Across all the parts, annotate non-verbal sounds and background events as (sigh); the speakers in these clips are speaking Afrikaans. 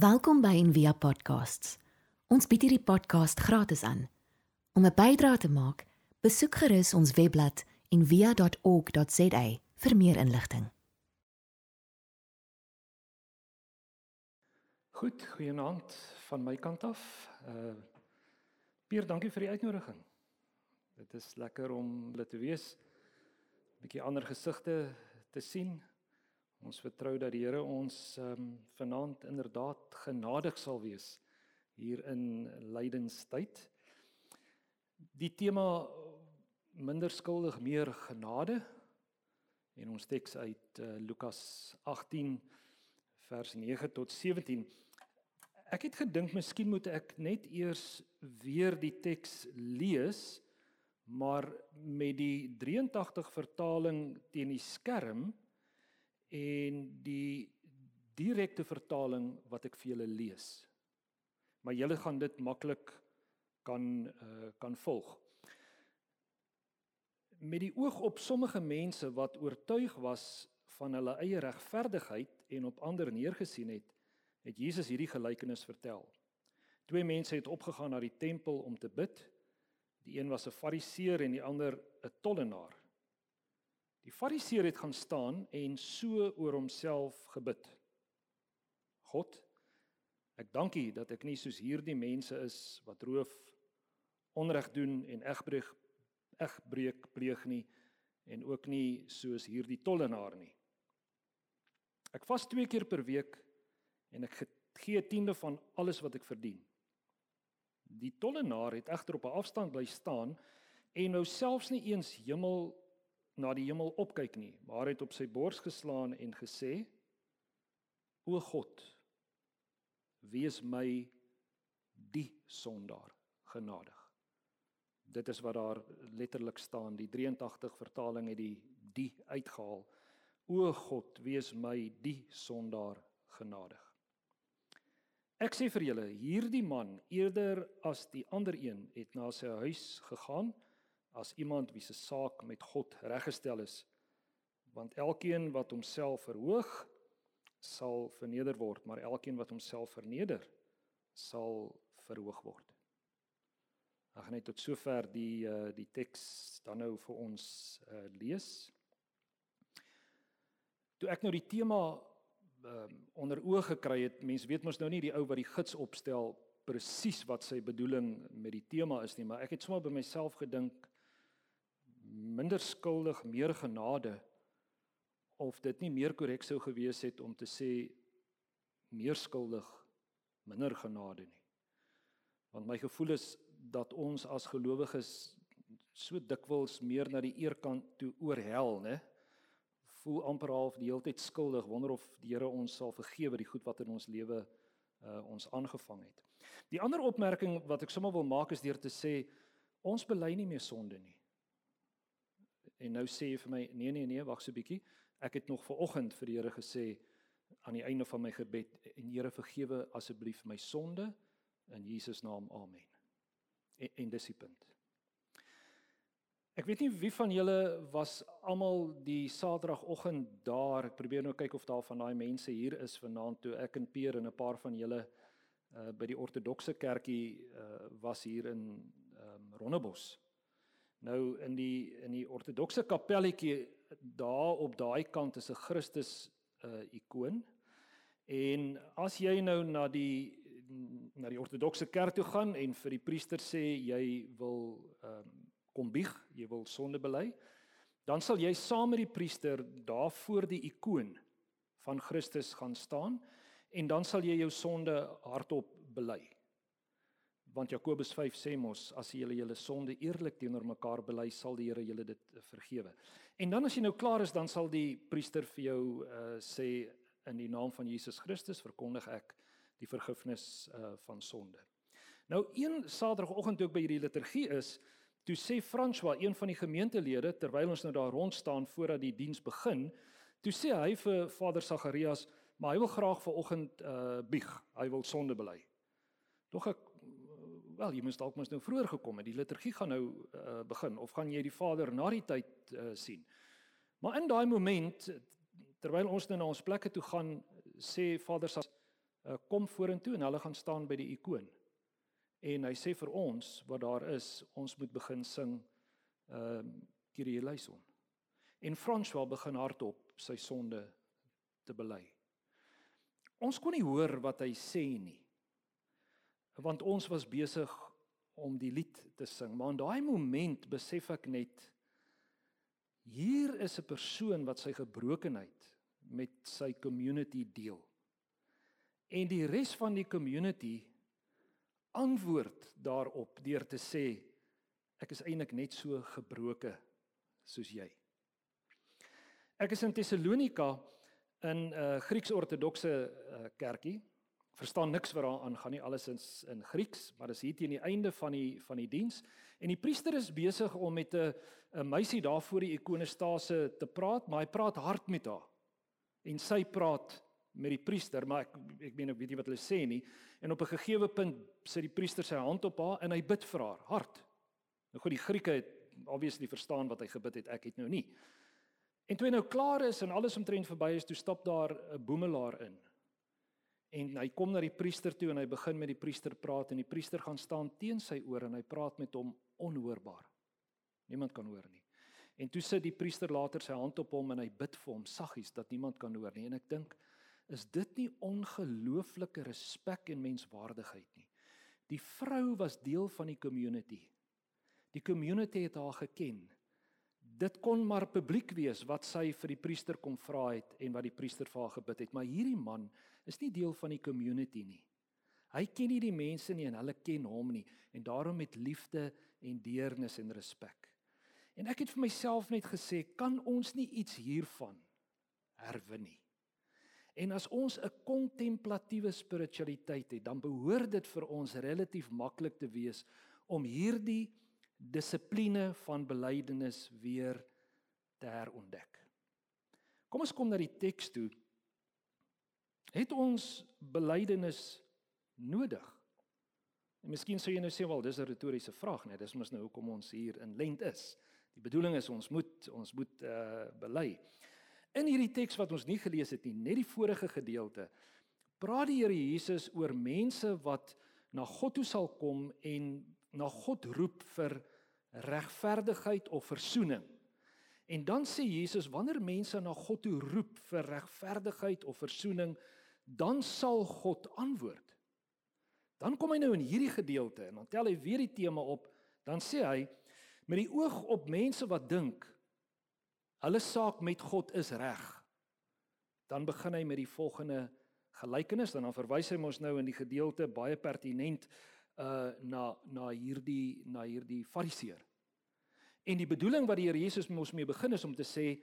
Welkom by Envia Podcasts. Ons bied hierdie podcast gratis aan. Om 'n bydrae te maak, besoek gerus ons webblad en via.org.za vir meer inligting. Goed, goeienaand van my kant af. Uh Pier, dankie vir die uitnodiging. Dit is lekker om hulle te wees. 'n Bietjie ander gesigte te sien. Ons vertrou dat die Here ons um, vanaand inderdaad genadig sal wees hier in lydenstyd. Die tema minder skuldig meer genade en ons teks uit uh, Lukas 18 vers 9 tot 17 Ek het gedink miskien moet ek net eers weer die teks lees maar met die 83 vertaling teen die skerm en die direkte vertaling wat ek vir julle lees. Maar julle gaan dit maklik kan uh, kan volg met die oog op sommige mense wat oortuig was van hulle eie regverdigheid en op ander neergesien het, het Jesus hierdie gelykenis vertel. Twee mense het opgegaan na die tempel om te bid. Die een was 'n Fariseer en die ander 'n tollenaar. Die Fariseer het gaan staan en so oor homself gebid. God, ek dank U dat ek nie soos hierdie mense is wat roof, onreg doen en egbreek egbreek pleeg nie en ook nie soos hierdie tollenaar nie. Ek vas 2 keer per week en ek gee 'n tiende van alles wat ek verdien. Die tollenaar het egter op 'n afstand bly staan en nou selfs nie eens hemel na die hemel opkyk nie, maar het op sy bors geslaan en gesê: O God, wees my die sondaar genadig. Dit is wat daar letterlik staan. Die 83 vertaling het die die uitgehaal. O God, wees my die sondaar genadig. Ek sê vir julle, hierdie man eerder as die ander een het na sy huis gegaan as iemand wie se saak met God reggestel is. Want elkeen wat homself verhoog, sal verneder word, maar elkeen wat homself verneder, sal verhoog word. Ek gaan net tot sover die uh die teks dan nou vir ons uh lees. Toe ek nou die tema um, onder oë gekry het, mense weet mos nou nie die ou wat die gids opstel presies wat sy bedoeling met die tema is nie, maar ek het sommer by myself gedink minder skuldig, meer genade of dit nie meer korrek sou gewees het om te sê meer skuldig, minder genade nie. Want my gevoel is dat ons as gelowiges so dikwels meer na die eerkant toe oorhel, né? Voel amper half die hele tyd skuldig, wonder of die Here ons sal vergewe die goed wat in ons lewe uh, ons aangevang het. Die ander opmerking wat ek sommer wil maak is deur te sê ons bely nie meer sonde nie. En nou sê jy vir my nee nee nee, wag so bietjie. Ek het nog vanoggend vir die Here gesê aan die einde van my gebed en Here vergewe asseblief my sonde in Jesus naam. Amen en, en dis die punt. Ek weet nie wie van julle was almal die Saterdagoggend daar. Ek probeer nou kyk of daar van daai mense hier is vanaand toe ek en Peer en 'n paar van julle uh by die ortodokse kerkie uh was hier in ehm um, Rondebos. Nou in die in die ortodokse kapelletjie daar op daai kant is 'n Christus uh ikoon. En as jy nou na die na die ortodokse kerk toe gaan en vir die priester sê jy wil ehm um, kom bieg, jy wil sonde bely, dan sal jy saam met die priester daar voor die ikoon van Christus gaan staan en dan sal jy jou sonde hardop bely. Want Jakobus 5 sê mos as jy julle julle sonde eerlik teenoor mekaar bely, sal die Here julle dit vergewe. En dan as jy nou klaar is, dan sal die priester vir jou uh, sê in die naam van Jesus Christus verkondig ek die vergifnis uh van sonde. Nou een Saterdagoggend toe ek by hierdie liturgie is, toe sê François, een van die gemeentelede, terwyl ons nou daar rond staan voordat die diens begin, toe sê hy vir Vader Sagarias, maar hy wil graag vanoggend uh bieg. Hy wil sonde bely. Tog ek wel, jy moes dalk mos nou vroeër gekom het. Die liturgie gaan nou uh begin of gaan jy die Vader na die tyd uh sien? Maar in daai moment terwyl ons nou na ons plekke toe gaan, sê Vader Sagarias uh, kom vorentoe en hulle gaan staan by die ikoon. En hy sê vir ons wat daar is, ons moet begin sing ehm uh, Kyrie eleison. En François begin hardop sy sonde te bely. Ons kon nie hoor wat hy sê nie. Want ons was besig om die lied te sing, maar in daai oomblik besef ek net hier is 'n persoon wat sy gebrokenheid met sy community deel. En die res van die community antwoord daarop deur te sê ek is eintlik net so gebroke soos jy. Ek is in Tessalonika in 'n uh, Grieks-ortodokse uh, kerkie. Verstaan niks wat daar aangaan nie, alles is in Grieks, maar dis hier teen die einde van die van die diens en die priester is besig om met 'n 'n meisie daar voor die ikonostase te praat, maar hy praat hard met haar. En sy praat met die priester, maar ek ek meen ek weet nie wat hulle sê nie. En op 'n gegeewe punt sit die priester sy hand op haar en hy bid vir haar hard. Nou goed, die Grieke het obviously verstaan wat hy gebid het, ek het nou nie. En toe hy nou klaar is en alles omtrent verby is, toe stap daar 'n boemelaar in. En hy kom na die priester toe en hy begin met die priester praat en die priester gaan staan teen sy oor en hy praat met hom onhoorbaar. Niemand kan hoor nie. En toe sit die priester later sy hand op hom en hy bid vir hom saggies dat niemand kan hoor nie. En ek dink is dit nie ongelooflike respek en menswaardigheid nie. Die vrou was deel van die community. Die community het haar geken. Dit kon maar publiek wees wat sy vir die priester kom vra het en wat die priester vir haar gebid het, maar hierdie man is nie deel van die community nie. Hy ken nie die mense nie en hulle ken hom nie en daarom met liefde en deernis en respek. En ek het vir myself net gesê, kan ons nie iets hiervan herwin nie? En as ons 'n kontemplatiewe spiritualiteit het, dan behoort dit vir ons relatief maklik te wees om hierdie dissipline van belydenis weer te herontdek. Kom ons kom na die teks toe. Het ons belydenis nodig? En miskien sou jy nou sê wel dis 'n retoriese vraag, nee, dis mos nou hoekom ons hier in lent is. Die bedoeling is ons moet ons moet uh bely. In hierdie teks wat ons nie gelees het nie, net die vorige gedeelte, praat die Here Jesus oor mense wat na God toe sal kom en na God roep vir regverdigheid of verzoening. En dan sê Jesus wanneer mense na God toe roep vir regverdigheid of verzoening, dan sal God antwoord. Dan kom hy nou in hierdie gedeelte en dan tel hy weer die tema op, dan sê hy met die oog op mense wat dink hulle saak met God is reg. Dan begin hy met die volgende gelykenis en dan verwys hy ons nou in die gedeelte baie pertinent uh na na hierdie na hierdie fariseer. En die bedoeling wat die Here Jesus mos mee begin is om te sê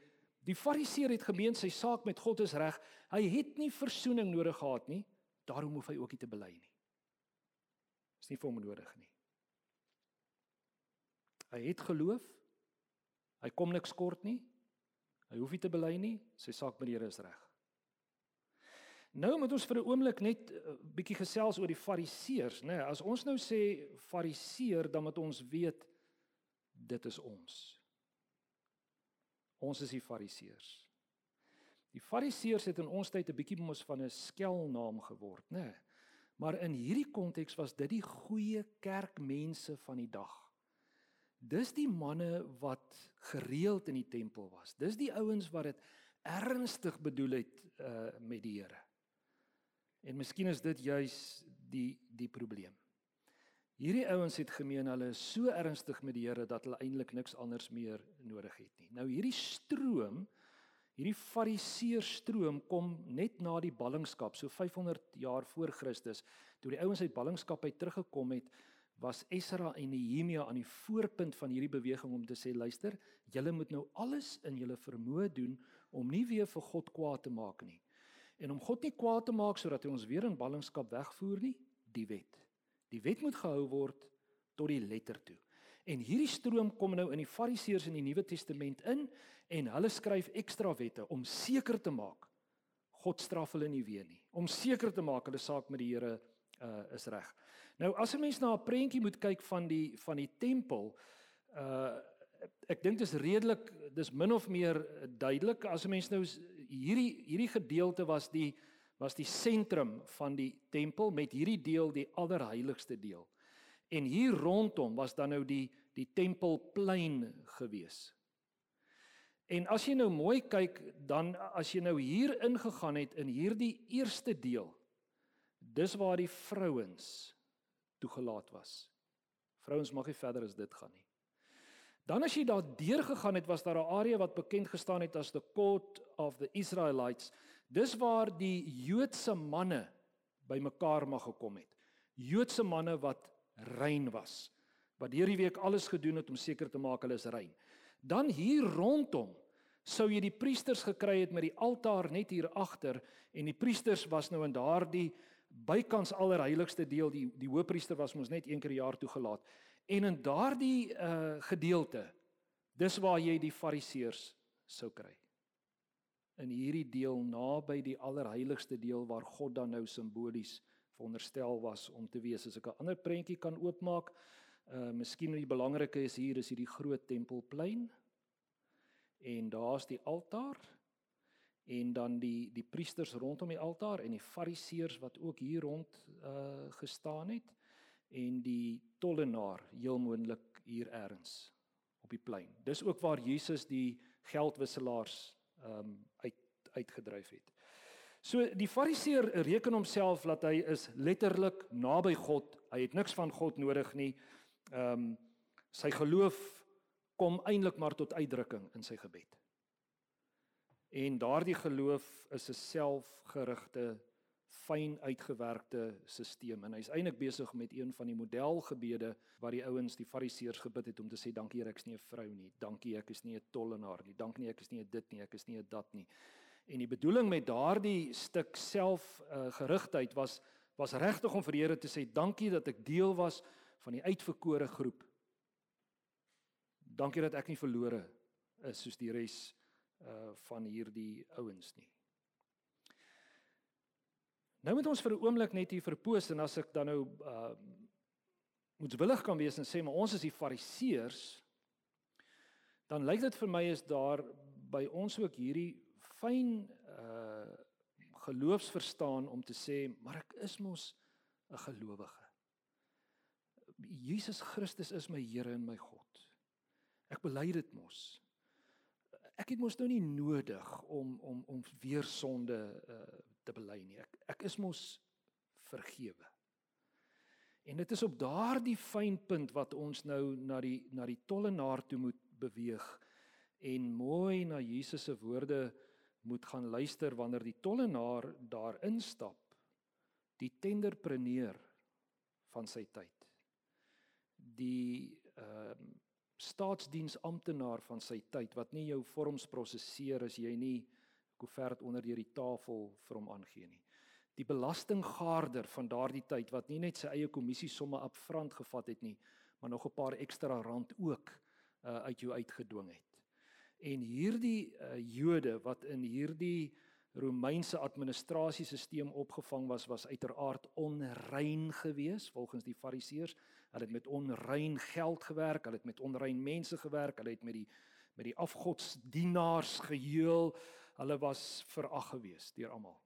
die fariseer het gemeen sy saak met God is reg. Hy het nie verzoening nodig gehad nie. Daarom hoef hy ook nie te bely nie. Is nie vir hom nodig nie. Hy het geloof. Hy kom niks kort nie. Hy hoef nie te bely nie, sy saak met die Here is reg. Nou moet ons vir 'n oomblik net 'n eh, bietjie gesels oor die fariseërs, nê. Nee, as ons nou sê fariseer, dan moet ons weet dit is ons. Ons is die fariseërs. Die fariseërs het in ons tyd 'n bietjie mos van 'n skelnaam geword, nê. Nee. Maar in hierdie konteks was dit die goeie kerkmense van die dag. Dis die manne wat gereeld in die tempel was. Dis die ouens wat dit ernstig bedoel het uh met die Here. En miskien is dit juis die die probleem. Hierdie ouens het gemeen hulle is so ernstig met die Here dat hulle eintlik niks anders meer nodig het nie. Nou hierdie stroom, hierdie fariseer stroom kom net na die ballingskap, so 500 jaar voor Christus, toe die ouens uit ballingskap uit teruggekom het was Esra en Nehemia aan die voorpunt van hierdie beweging om te sê luister, julle moet nou alles in julle vermoë doen om nie weer vir God kwaad te maak nie. En om God nie kwaad te maak sodat hy ons weer in ballingskap wegvoer nie, die wet. Die wet moet gehou word tot die letter toe. En hierdie stroom kom nou in die Fariseërs in die Nuwe Testament in en hulle skryf ekstra wette om seker te maak God straf hulle nie weer nie. Om seker te maak hulle saak met die Here uh, is reg. Nou as 'n mens na 'n prentjie moet kyk van die van die tempel, uh ek dink dit is redelik dis min of meer duidelik as 'n mens nou hierdie hierdie gedeelte was die was die sentrum van die tempel met hierdie deel die allerheiligste deel. En hier rondom was dan nou die die tempelplein gewees. En as jy nou mooi kyk, dan as jy nou hier ingegaan het in hierdie eerste deel, dis waar die vrouens toegelaat was. Vrouens mag nie verder as dit gaan nie. Dan as jy daar deur gegaan het, was daar 'n area wat bekend gestaan het as the court of the Israelites. Dis waar die Joodse manne bymekaar mag gekom het. Joodse manne wat rein was, wat hierdie week alles gedoen het om seker te maak hulle is rein. Dan hier rondom sou jy die priesters gekry het met die altaar net hier agter en die priesters was nou in daardie bykans allerheiligste deel die die hoofpriester was mos net een keer per jaar toegelaat en in daardie uh gedeelte dis waar jy die fariseërs sou kry. In hierdie deel naby die allerheiligste deel waar God dan nou simbolies veronderstel was om te wees as ek 'n ander prentjie kan oopmaak. Uh miskien die belangrike is hier is hierdie groot tempelplein. En daar's die altaar. En dan die die priesters rondom die altaar en die fariseërs wat ook hier rond uh gestaan het en die tollenaar heel moontlik hier eers op die plein. Dis ook waar Jesus die geldwisselaars um uit uitgedryf het. So die fariseer reken homself dat hy is letterlik naby God. Hy het niks van God nodig nie. Um sy geloof kom eintlik maar tot uitdrukking in sy gebed. En daardie geloof is 'n selfgerigte, fyn uitgewerkte stelsel en hy's eintlik besig met een van die modelgebede wat die ouens, die fariseërs gebid het om te sê dankie Here ek is nie 'n vrou nie, dankie ek is nie 'n tollenaar nie, dankie nie ek is nie 'n dit nie, ek is nie 'n dat nie. En die bedoeling met daardie stuk selfgerigtheid uh, was was regtig om vir die Here te sê dankie dat ek deel was van die uitverkore groep. Dankie dat ek nie verlore is soos die res uh van hierdie ouens nie. Nou moet ons vir 'n oomblik net hier verpoos en as ek dan nou uh moetswillig kan wees en sê maar ons is die fariseërs dan lyk dit vir my is daar by ons ook hierdie fyn uh geloofsverstaan om te sê maar ek is mos 'n gelowige. Jesus Christus is my Here en my God. Ek bely dit mos. Ek het mos nou nie nodig om om om weer sonde uh, te bely nie. Ek ek is mos vergewe. En dit is op daardie fyn punt wat ons nou na die na die tollenaar toe moet beweeg en mooi na Jesus se woorde moet gaan luister wanneer die tollenaar daar instap. Die tenderpreneur van sy tyd. Die ehm uh, staatsdiensamptenaar van sy tyd wat nie jou vorms prosesseer as jy nie koevert onder deur die tafel vir hom aangee nie. Die belastinggaarder van daardie tyd wat nie net sy eie kommissie somme upfront gevat het nie, maar nog 'n paar ekstra rand ook uh, uit jou uitgedwing het. En hierdie uh, Jode wat in hierdie Romeinse administrasiesisteem opgevang was was uiteraard onrein geweest volgens die Fariseërs Hulle het met onrein geld gewerk, hulle het met onrein mense gewerk, hulle het met die met die afgodsdienaars geheel. Hulle was verag geweest deur almal.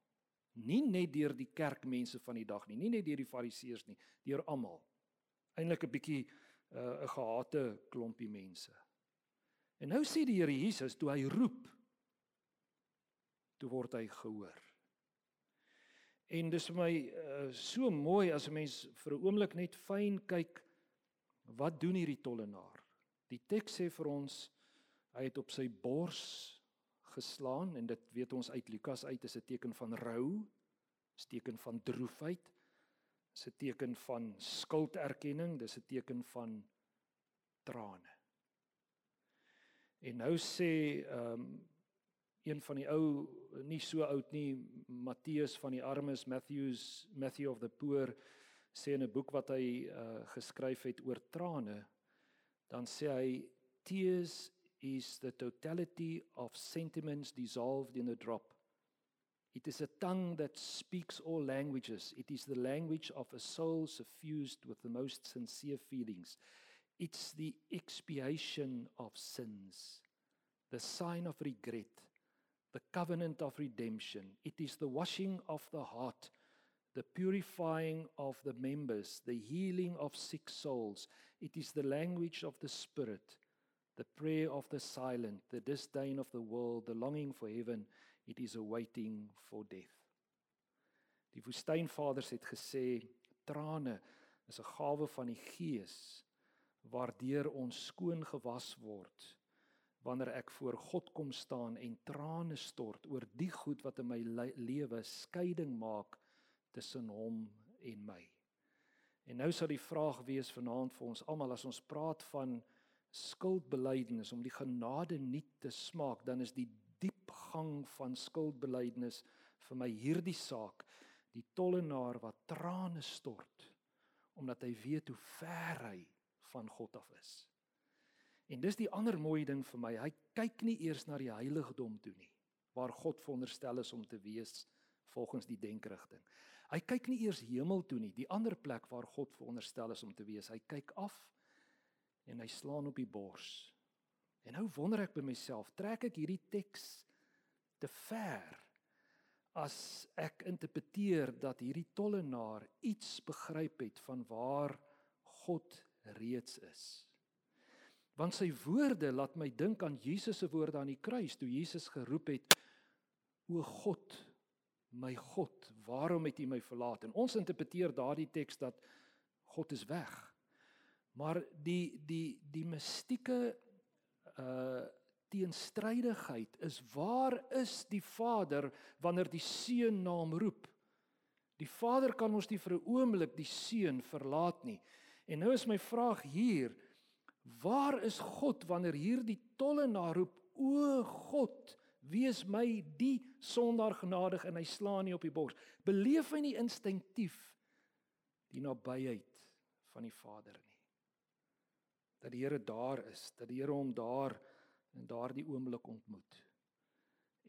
Nie net deur die kerkmense van die dag nie, nie net deur die fariseërs nie, deur almal. Eindelik 'n bietjie uh, 'n uh, gehate klompie mense. En nou sê die Here Jesus toe hy roep, toe word hy gehoor. En dis vir my uh, so mooi as 'n mens vir 'n oomblik net fyn kyk wat doen hierdie tollenaar. Die teks sê vir ons hy het op sy bors geslaan en dit weet ons uit Lukas uit is 'n teken van rou, 'n teken van droefheid, 'n teken van skulderkenning, dis 'n teken van trane. En nou sê ehm um, een van die ou nie so oud nie Matteus van die armes Matthews Matthew of the poor sê in 'n boek wat hy uh, geskryf het oor trane dan sê hy tears is the totality of sentiments dissolved in a drop it is a tongue that speaks all languages it is the language of a soul suffused with the most sincere feelings it's the expiation of sins the sign of regret the covenant of redemption. It is the washing of the heart, the purifying of the members, the healing of sick souls. It is the language of the Spirit, the prayer of the silent, the disdain of the world, the longing for heaven. It is a waiting for death. Die woestynvaders het gesê trane is 'n gawe van die Gees waardeur ons skoon gewas word wanneer ek voor God kom staan en trane stort oor die goed wat in my lewe skeiding maak tussen hom en my. En nou sal die vraag wees vanaand vir ons almal as ons praat van skuldbelydenis om die genade nuut te smaak, dan is die diep gang van skuldbelydenis vir my hierdie saak, die tollenaar wat trane stort omdat hy weet hoe ver hy van God af is. En dis die ander mooi ding vir my. Hy kyk nie eers na die heiligdom toe nie, waar God veronderstel is om te wees volgens die denkrigting. Hy kyk nie eers hemel toe nie, die ander plek waar God veronderstel is om te wees. Hy kyk af en hy slaan op die bors. En nou wonder ek by myself, trek ek hierdie teks te ver as ek interpreteer dat hierdie tollenaar iets begryp het van waar God reeds is. Want sy woorde laat my dink aan Jesus se woorde aan die kruis toe Jesus geroep het: O God, my God, waarom het U my verlaat? En ons interpreteer daardie teks dat God is weg. Maar die die die mistieke uh teenstrydigheid is waar is die Vader wanneer die seun na hom roep? Die Vader kan ons nie vir 'n oomblik die seun verlaat nie. En nou is my vraag hier, waar is God wanneer hierdie tollenaar roep: "O God, wees my die sondaar genadig" en hy slaan nie op die bors. Beleef hy nie instinktief die nabyheid van die Vader nie? Dat die Here daar is, dat die Here hom daar in daardie oomblik ontmoet.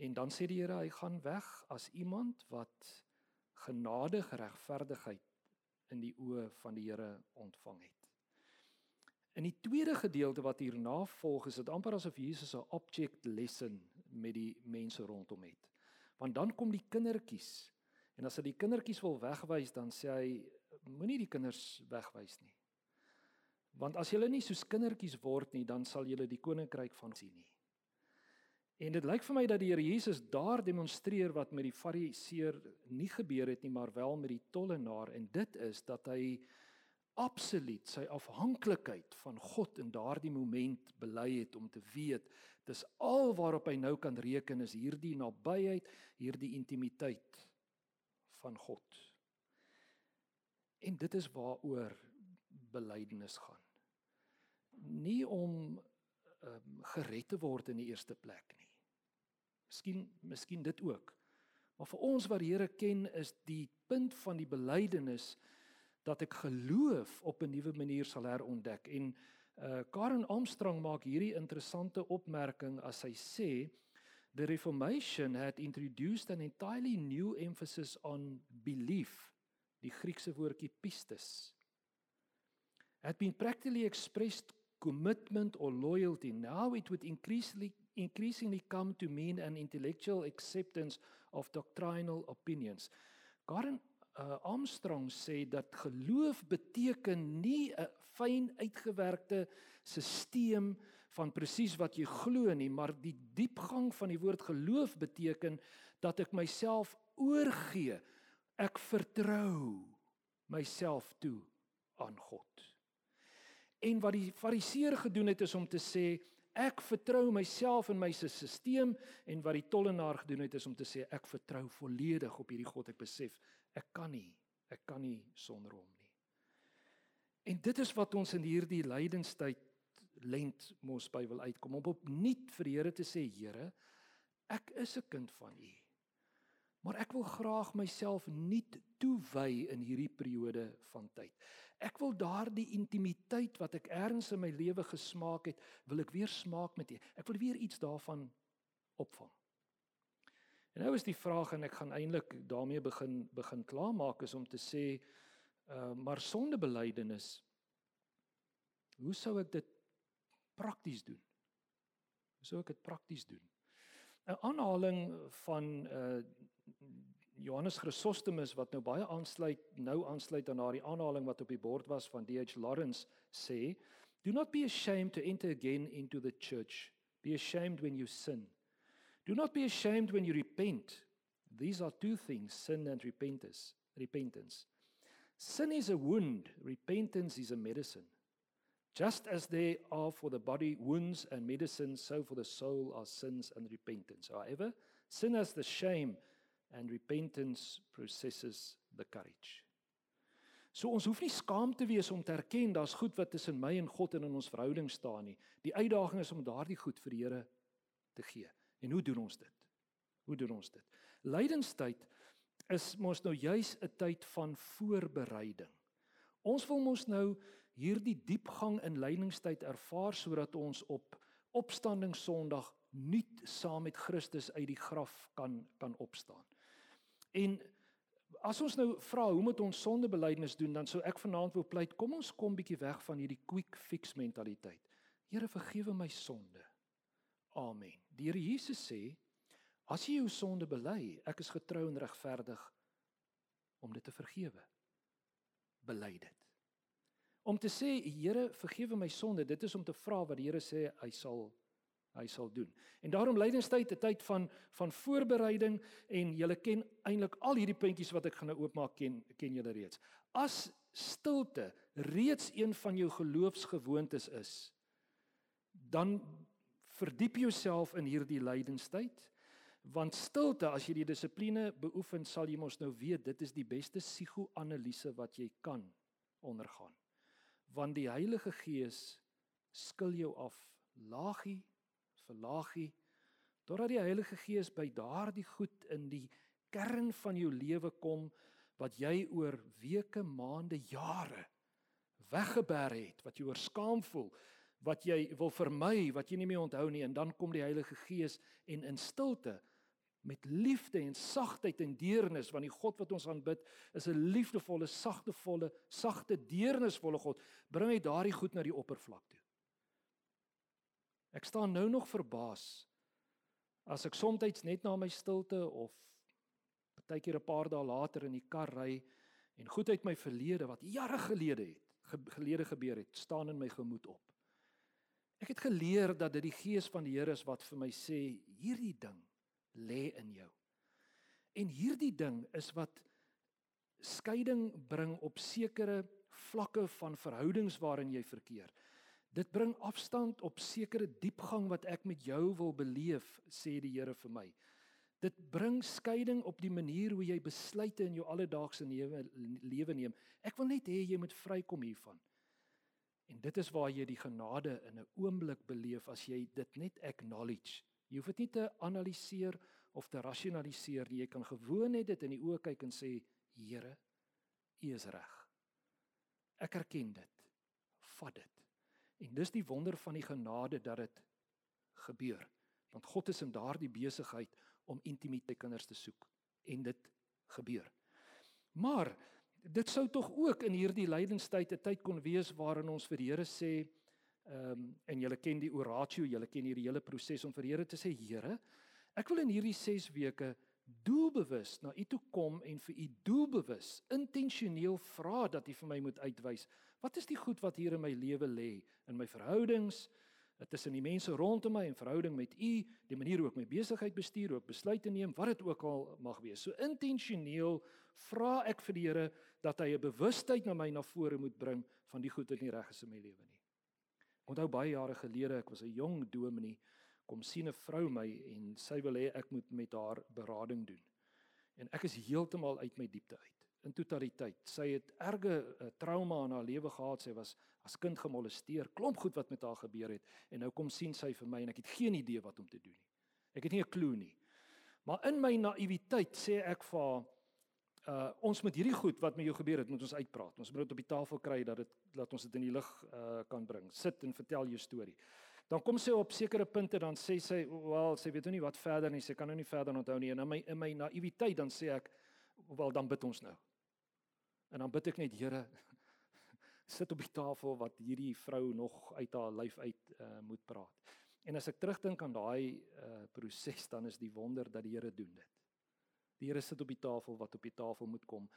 En dan sê die Here hy gaan weg as iemand wat genadige regverdigheid in die oë van die Here ontvang het. In die tweede gedeelte wat hierna volg, is dit amper asof Jesus 'n object lesson met die mense rondom het. Want dan kom die kindertjies en as hy die kindertjies wil wegwys, dan sê hy moenie die kinders wegwys nie. Want as julle nie soos kindertjies word nie, dan sal julle die koninkryk van sien nie. En dit lyk vir my dat die Here Jesus daar demonstreer wat met die Fariseer nie gebeur het nie, maar wel met die tollenaar en dit is dat hy absoluut sy afhanklikheid van God in daardie moment bely het om te weet dis al waarop hy nou kan reken is hierdie nabyheid, hierdie intimiteit van God. En dit is waaroor belydenis gaan. Nie om um, gered te word in die eerste plek nie. Miskien miskien dit ook. Maar vir ons wat die Here ken is die punt van die belydenis dat ek geloof op 'n nuwe manier sal herontdek en uh Karen Armstrong maak hierdie interessante opmerking as hy sê the reformation had introduced an entirely new emphasis on belief die Griekse woordjie pistis had been practically expressed commitment or loyalty now it would increasingly increasingly come to mean an intellectual acceptance of doctrinal opinions. Karen uh, Armstrong sê dat geloof beteken nie 'n fyn uitgewerkte stelsel van presies wat jy glo nie, maar die diepgang van die woord geloof beteken dat ek myself oorgee. Ek vertrou myself toe aan God. En wat die fariseer gedoen het is om te sê ek vertrou myself in my stelsel en wat die tollenaar gedoen het is om te sê ek vertrou volledig op hierdie God. Ek besef ek kan nie ek kan nie sonder hom nie. En dit is wat ons in hierdie lydenstyd lent mos by wil uitkom om opnuut vir die Here te sê Here ek is 'n kind van U maar ek wil graag myself nuut toewy in hierdie periode van tyd Ek wil daardie intimiteit wat ek erns in my lewe gesmaak het, wil ek weer smaak met U. Ek wil weer iets daarvan opvang. En nou is die vraag en ek gaan eintlik daarmee begin begin klaarmaak is om te sê uh maar sonde belydenis hoe sou ek dit prakties doen? Hoe sou ek dit prakties doen? 'n aanhaling van uh Johannes Chrysostomus wat nou baie aansluit nou aansluit aan daardie aanhaling wat op die bord was van D.H. Lawrence sê Do not be ashamed to enter again into the church. Be ashamed when you sin. Do not be ashamed when you repent. These are two things sin and repentance repentance. Sin is a wound repentance is a medicine. Just as there are for the body wounds and medicine so for the soul are sins and repentance. However sin has the shame and repentance processes the courage. So ons hoef nie skaam te wees om te erken daar's goed wat tussen my en God en in ons verhouding staan nie. Die uitdaging is om daardie goed vir die Here te gee. En hoe doen ons dit? Hoe doen ons dit? Lydenstyd is mos nou juis 'n tyd van voorbereiding. Ons wil mos nou hierdie diepgang in lydingstyd ervaar sodat ons op opstanding Sondag nuut saam met Christus uit die graf kan kan opstaan. En as ons nou vra hoe moet ons sondebelydenis doen, dan sou ek vanaand wil pleit, kom ons kom bietjie weg van hierdie quick fix mentaliteit. Here vergewe my sonde. Amen. Die Here Jesus sê, as jy jou sonde bely, ek is getrou en regverdig om dit te vergewe. Bely dit. Om te sê, Here, vergewe my sonde, dit is om te vra wat die Here sê hy sal hy sal doen. En daarom lydenstyd 'n tyd van van voorbereiding en julle ken eintlik al hierdie puntjies wat ek gaan nou oopmaak ken ken julle reeds. As stilte reeds een van jou geloofsgewoontes is, dan verdiep jouself in hierdie lydenstyd want stilte as jy die dissipline beoefen sal jy mos nou weet dit is die beste psigoanalise wat jy kan ondergaan want die Heilige Gees skil jou af laagie verlaagie totdat die Heilige Gees by daardie goed in die kern van jou lewe kom wat jy oor weke, maande, jare weggeberg het, wat jy oor skaam voel, wat jy wil vermy, wat jy nie meer onthou nie en dan kom die Heilige Gees en in stilte met liefde en sagtheid en deernis want die God wat ons aanbid is 'n liefdevolle, sagtevolle, sagte, deernisvolle God. Bring hy daardie goed na die oppervlak toe. Ek staan nou nog verbaas as ek soms net na my stilte of partykeer 'n paar dae later in die kar ry en goed uit my verlede wat jare gelede het gelede gebeur het staan in my gemoed op. Ek het geleer dat dit die gees van die Here is wat vir my sê hierdie ding lê in jou. En hierdie ding is wat skeiding bring op sekere vlakke van verhoudings waarin jy verkeer. Dit bring afstand op sekere diepgang wat ek met jou wil beleef, sê die Here vir my. Dit bring skeiding op die manier hoe jy besluite in jou alledaagse lewe neem. Ek wil net hê jy moet vrykom hiervan. En dit is waar jy die genade in 'n oomblik beleef as jy dit net acknowledge. Jy hoef dit nie te analiseer of te rasionaliseer nie. Jy kan gewoon net dit in die oë kyk en sê, Here, U is reg. Ek erken dit. Vat dit. En dis die wonder van die genade dat dit gebeur. Want God is in daardie besigheid om intimiteit kinders te soek en dit gebeur. Maar dit sou tog ook in hierdie lydenstyd 'n tyd kon wees waarin ons vir die Here sê ehm um, en julle ken die oratio, julle ken hierdie hele proses om vir die Here te sê Here, ek wil in hierdie 6 weke doelbewus na u toe kom en vir u doelbewus intentioneel vra dat u vir my moet uitwys Wat is die goed wat hier in my lewe lê in my verhoudings, tussen die mense rondom my en verhouding met U, die manier hoe ek my besigheid bestuur, hoe ek besluite neem, wat dit ook al mag wees. So intentioneel vra ek vir die Here dat hy 'n bewustheid na my na vore moet bring van die goed wat nie reg is in my lewe nie. Onthou baie jare gelede, ek was 'n jong dominee, kom sien 'n vrou my en sy wil hê ek moet met haar berading doen. En ek is heeltemal uit my diepte uit in totaliteit. Sy het erge uh, trauma in haar lewe gehad. Sy was as kind gemolesteer. Klomp goed wat met haar gebeur het en nou kom sien sy vir my en ek het geen idee wat om te doen nie. Ek het nie 'n klou nie. Maar in my naïwiteit sê ek vir haar uh ons moet hierdie goed wat met jou gebeur het moet ons uitpraat. Ons moet dit op die tafel kry dat dit laat ons dit in die lig uh kan bring. Sit en vertel jou storie. Dan kom sy op sekere punte dan sê sy wel sy weet nou nie wat verder nie. Sy kan nou nie verder onthou nie en in my in my naïwiteit dan sê ek wel dan bid ons nou. En dan bid ek net Here (laughs) sit op die tafel wat hierdie vrou nog uit haar lyf uit uh, moet praat. En as ek terugdink aan daai uh proses dan is die wonder dat die Here doen dit. Die Here sit op die tafel wat op die tafel moet kom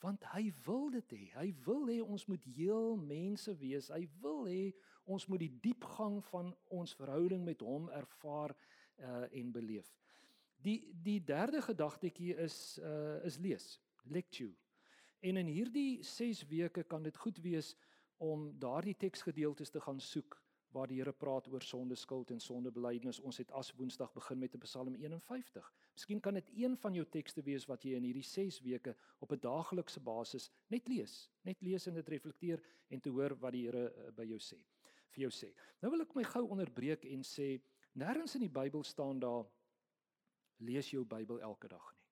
want hy wil dit hê. Hy wil hê ons moet heel mense wees. Hy wil hê ons moet die diepgang van ons verhouding met hom ervaar uh en beleef. Die die derde gedagtetjie is uh is lees, lectue. En in hierdie 6 weke kan dit goed wees om daardie teksgedeeltes te gaan soek waar die Here praat oor sonde skuld en sondebelydenis. Ons het as Woensdag begin met 'n Psalm 51. Miskien kan dit een van jou tekste wees wat jy in hierdie 6 weke op 'n daaglikse basis net lees, net lees en dit reflekteer en te hoor wat die Here uh, by jou sê, vir jou sê. Nou wil ek my gou onderbreek en sê nêrens in die Bybel staan daar lees jou Bybel elke dag nie.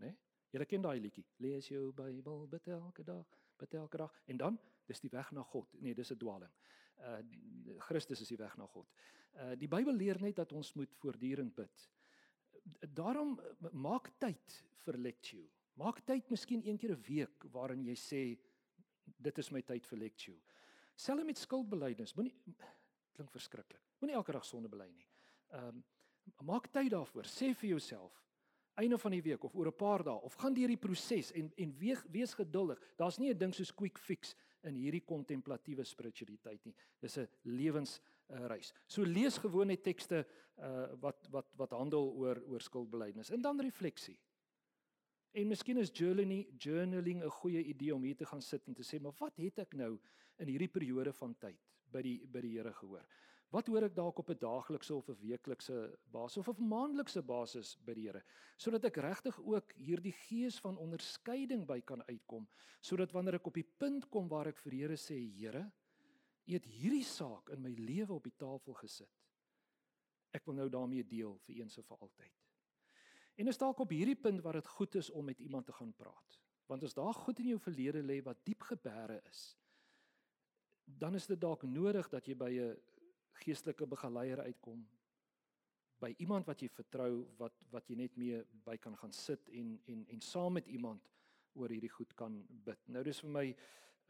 Né? Nee? Jy ken daai liedjie. Lees jou Bybel bid elke dag, bid elke dag en dan dis die weg na God. Nee, dis 'n dwaling. Uh Christus is die weg na God. Uh die Bybel leer net dat ons moet voortdurend bid. Daarom maak tyd vir lectue. Maak tyd miskien een keer 'n week waarin jy sê dit is my tyd vir lectue. Selfs met skuldbeleidings, moenie klink verskriklik. Moenie elke dag sonde bely nie. Ehm um, maak tyd daarvoor. Sê vir jouself einde van die week of oor 'n paar dae of gaan deur die proses en en wees, wees geduldig. Daar's nie 'n ding soos quick fix in hierdie kontemplatiewe spiritualiteit nie. Dis 'n lewensreis. Uh, so lees gewoon net tekste uh, wat wat wat handel oor oor skuldbeleidnis en dan refleksie. En miskien is journaling journaling 'n goeie idee om hier te gaan sit en te sê, maar wat het ek nou in hierdie periode van tyd by die by die Here gehoor? Wat hoor ek dalk op 'n daaglikse of 'n weeklikse basis of op 'n maandelikse basis by die Here? Sodat ek regtig ook hierdie gees van onderskeiding by kan uitkom sodat wanneer ek op die punt kom waar ek vir Here sê Here U het hierdie saak in my lewe op die tafel gesit. Ek wil nou daarmee deel vir eens en vir altyd en is dalk op hierdie punt waar dit goed is om met iemand te gaan praat want as daar goed in jou verlede lê wat diep gebeure is dan is dit dalk nodig dat jy by 'n geestelike begeleier uitkom by iemand wat jy vertrou wat wat jy net mee by kan gaan sit en en en saam met iemand oor hierdie goed kan bid. Nou dis vir my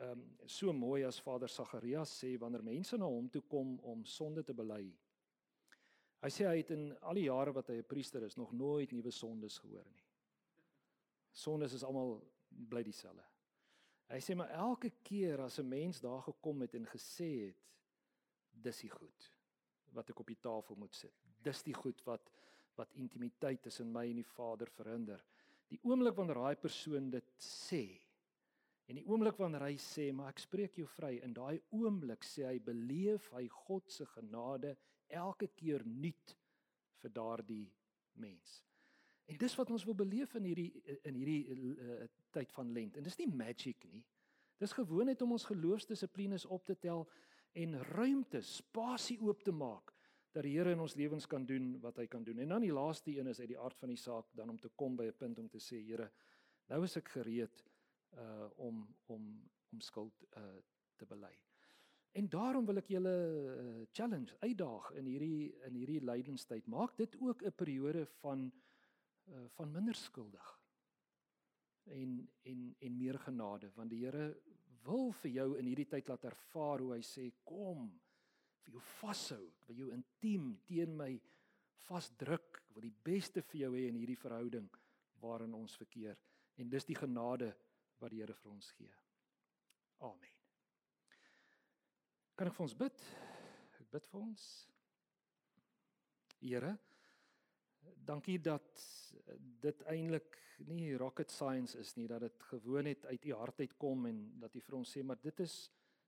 ehm um, so mooi as Vader Sagarias sê wanneer mense na hom toe kom om sonde te bely. Hy sê hy het in al die jare wat hy 'n priester is nog nooit nuwe sondes gehoor nie. Sondes is almal bly dieselfde. Hy sê maar elke keer as 'n mens daar gekom het en gesê het dis die goed wat ek op die tafel moet sit. Dis die goed wat wat intimiteit tussen my en die Vader verhinder. Die oomblik wanneer daai persoon dit sê en die oomblik wanneer hy sê maar ek spreek jou vry in daai oomblik sê hy beleef hy God se genade elke keer nuut vir daardie mens. En dis wat ons wil beleef in hierdie in hierdie uh, tyd van lent. En dis nie magic nie. Dis gewoon net om ons geloofsdissiplines op te tel en ruimte, spasie oop te maak dat die Here in ons lewens kan doen wat hy kan doen. En dan die laaste een is uit die aard van die saak dan om te kom by 'n punt om te sê Here, nou is ek gereed uh om om om skuld uh te bely. En daarom wil ek julle uh, challenge, uitdaag in hierdie in hierdie lydenstyd. Maak dit ook 'n periode van uh van minder skuldig en en en meer genade want die Here wil vir jou in hierdie tyd laat ervaar hoe hy sê kom vir jou vashou vir jou intiem teen my vasdruk wil die beste vir jou hê in hierdie verhouding waarin ons verkeer en dis die genade wat die Here vir ons gee. Amen. Kan ek vir ons bid? Ek bid vir ons. Here, Dankie dat dit eintlik nie rocket science is nie dat dit gewoon net uit u hart uit kom en dat u vir ons sê maar dit is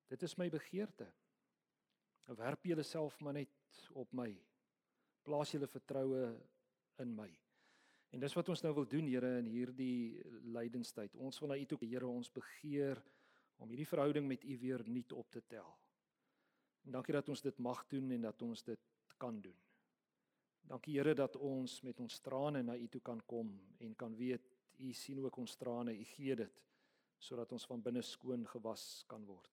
dit is my begeerte. Werp julle self maar net op my. Plaas julle vertroue in my. En dis wat ons nou wil doen Here in hierdie lydenstyd. Ons wil na u toe Here ons begeer om hierdie verhouding met u weer nuut op te tel. En dankie dat ons dit mag doen en dat ons dit kan doen. Dankie Here dat ons met ons trane na U toe kan kom en kan weet U sien ook ons trane, U gee dit sodat ons van binne skoon gewas kan word.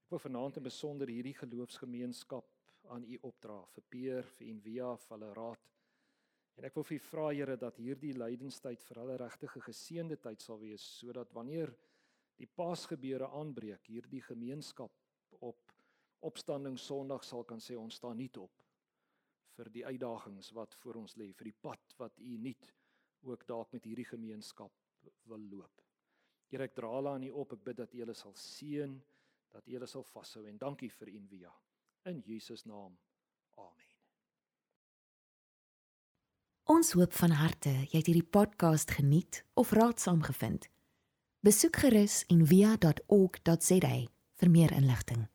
Ek wil vanaand in besonder hierdie geloofsgemeenskap aan U opdra vir Peer, vir Envia, vir hulle raad. En ek wil vir U vra Here dat hierdie lydenstyd vir hulle regtig 'n geseënde tyd sal wees sodat wanneer die Paasgebeure aanbreek, hierdie gemeenskap opstanding Sondag sal kan sê ons staan nie op vir die uitdagings wat voor ons lê, vir die pad wat U nuut ook dalk met hierdie gemeenskap wil loop. Here ek dra hulle aan U op. Ek bid dat U hulle sal seën, dat U hulle sal vashou en dankie vir Envia. In Jesus naam. Amen. Ons hoop van harte jy het hierdie podcast geniet of raadsaam gevind. Besoek gerus en via.ok.za vir meer inligting.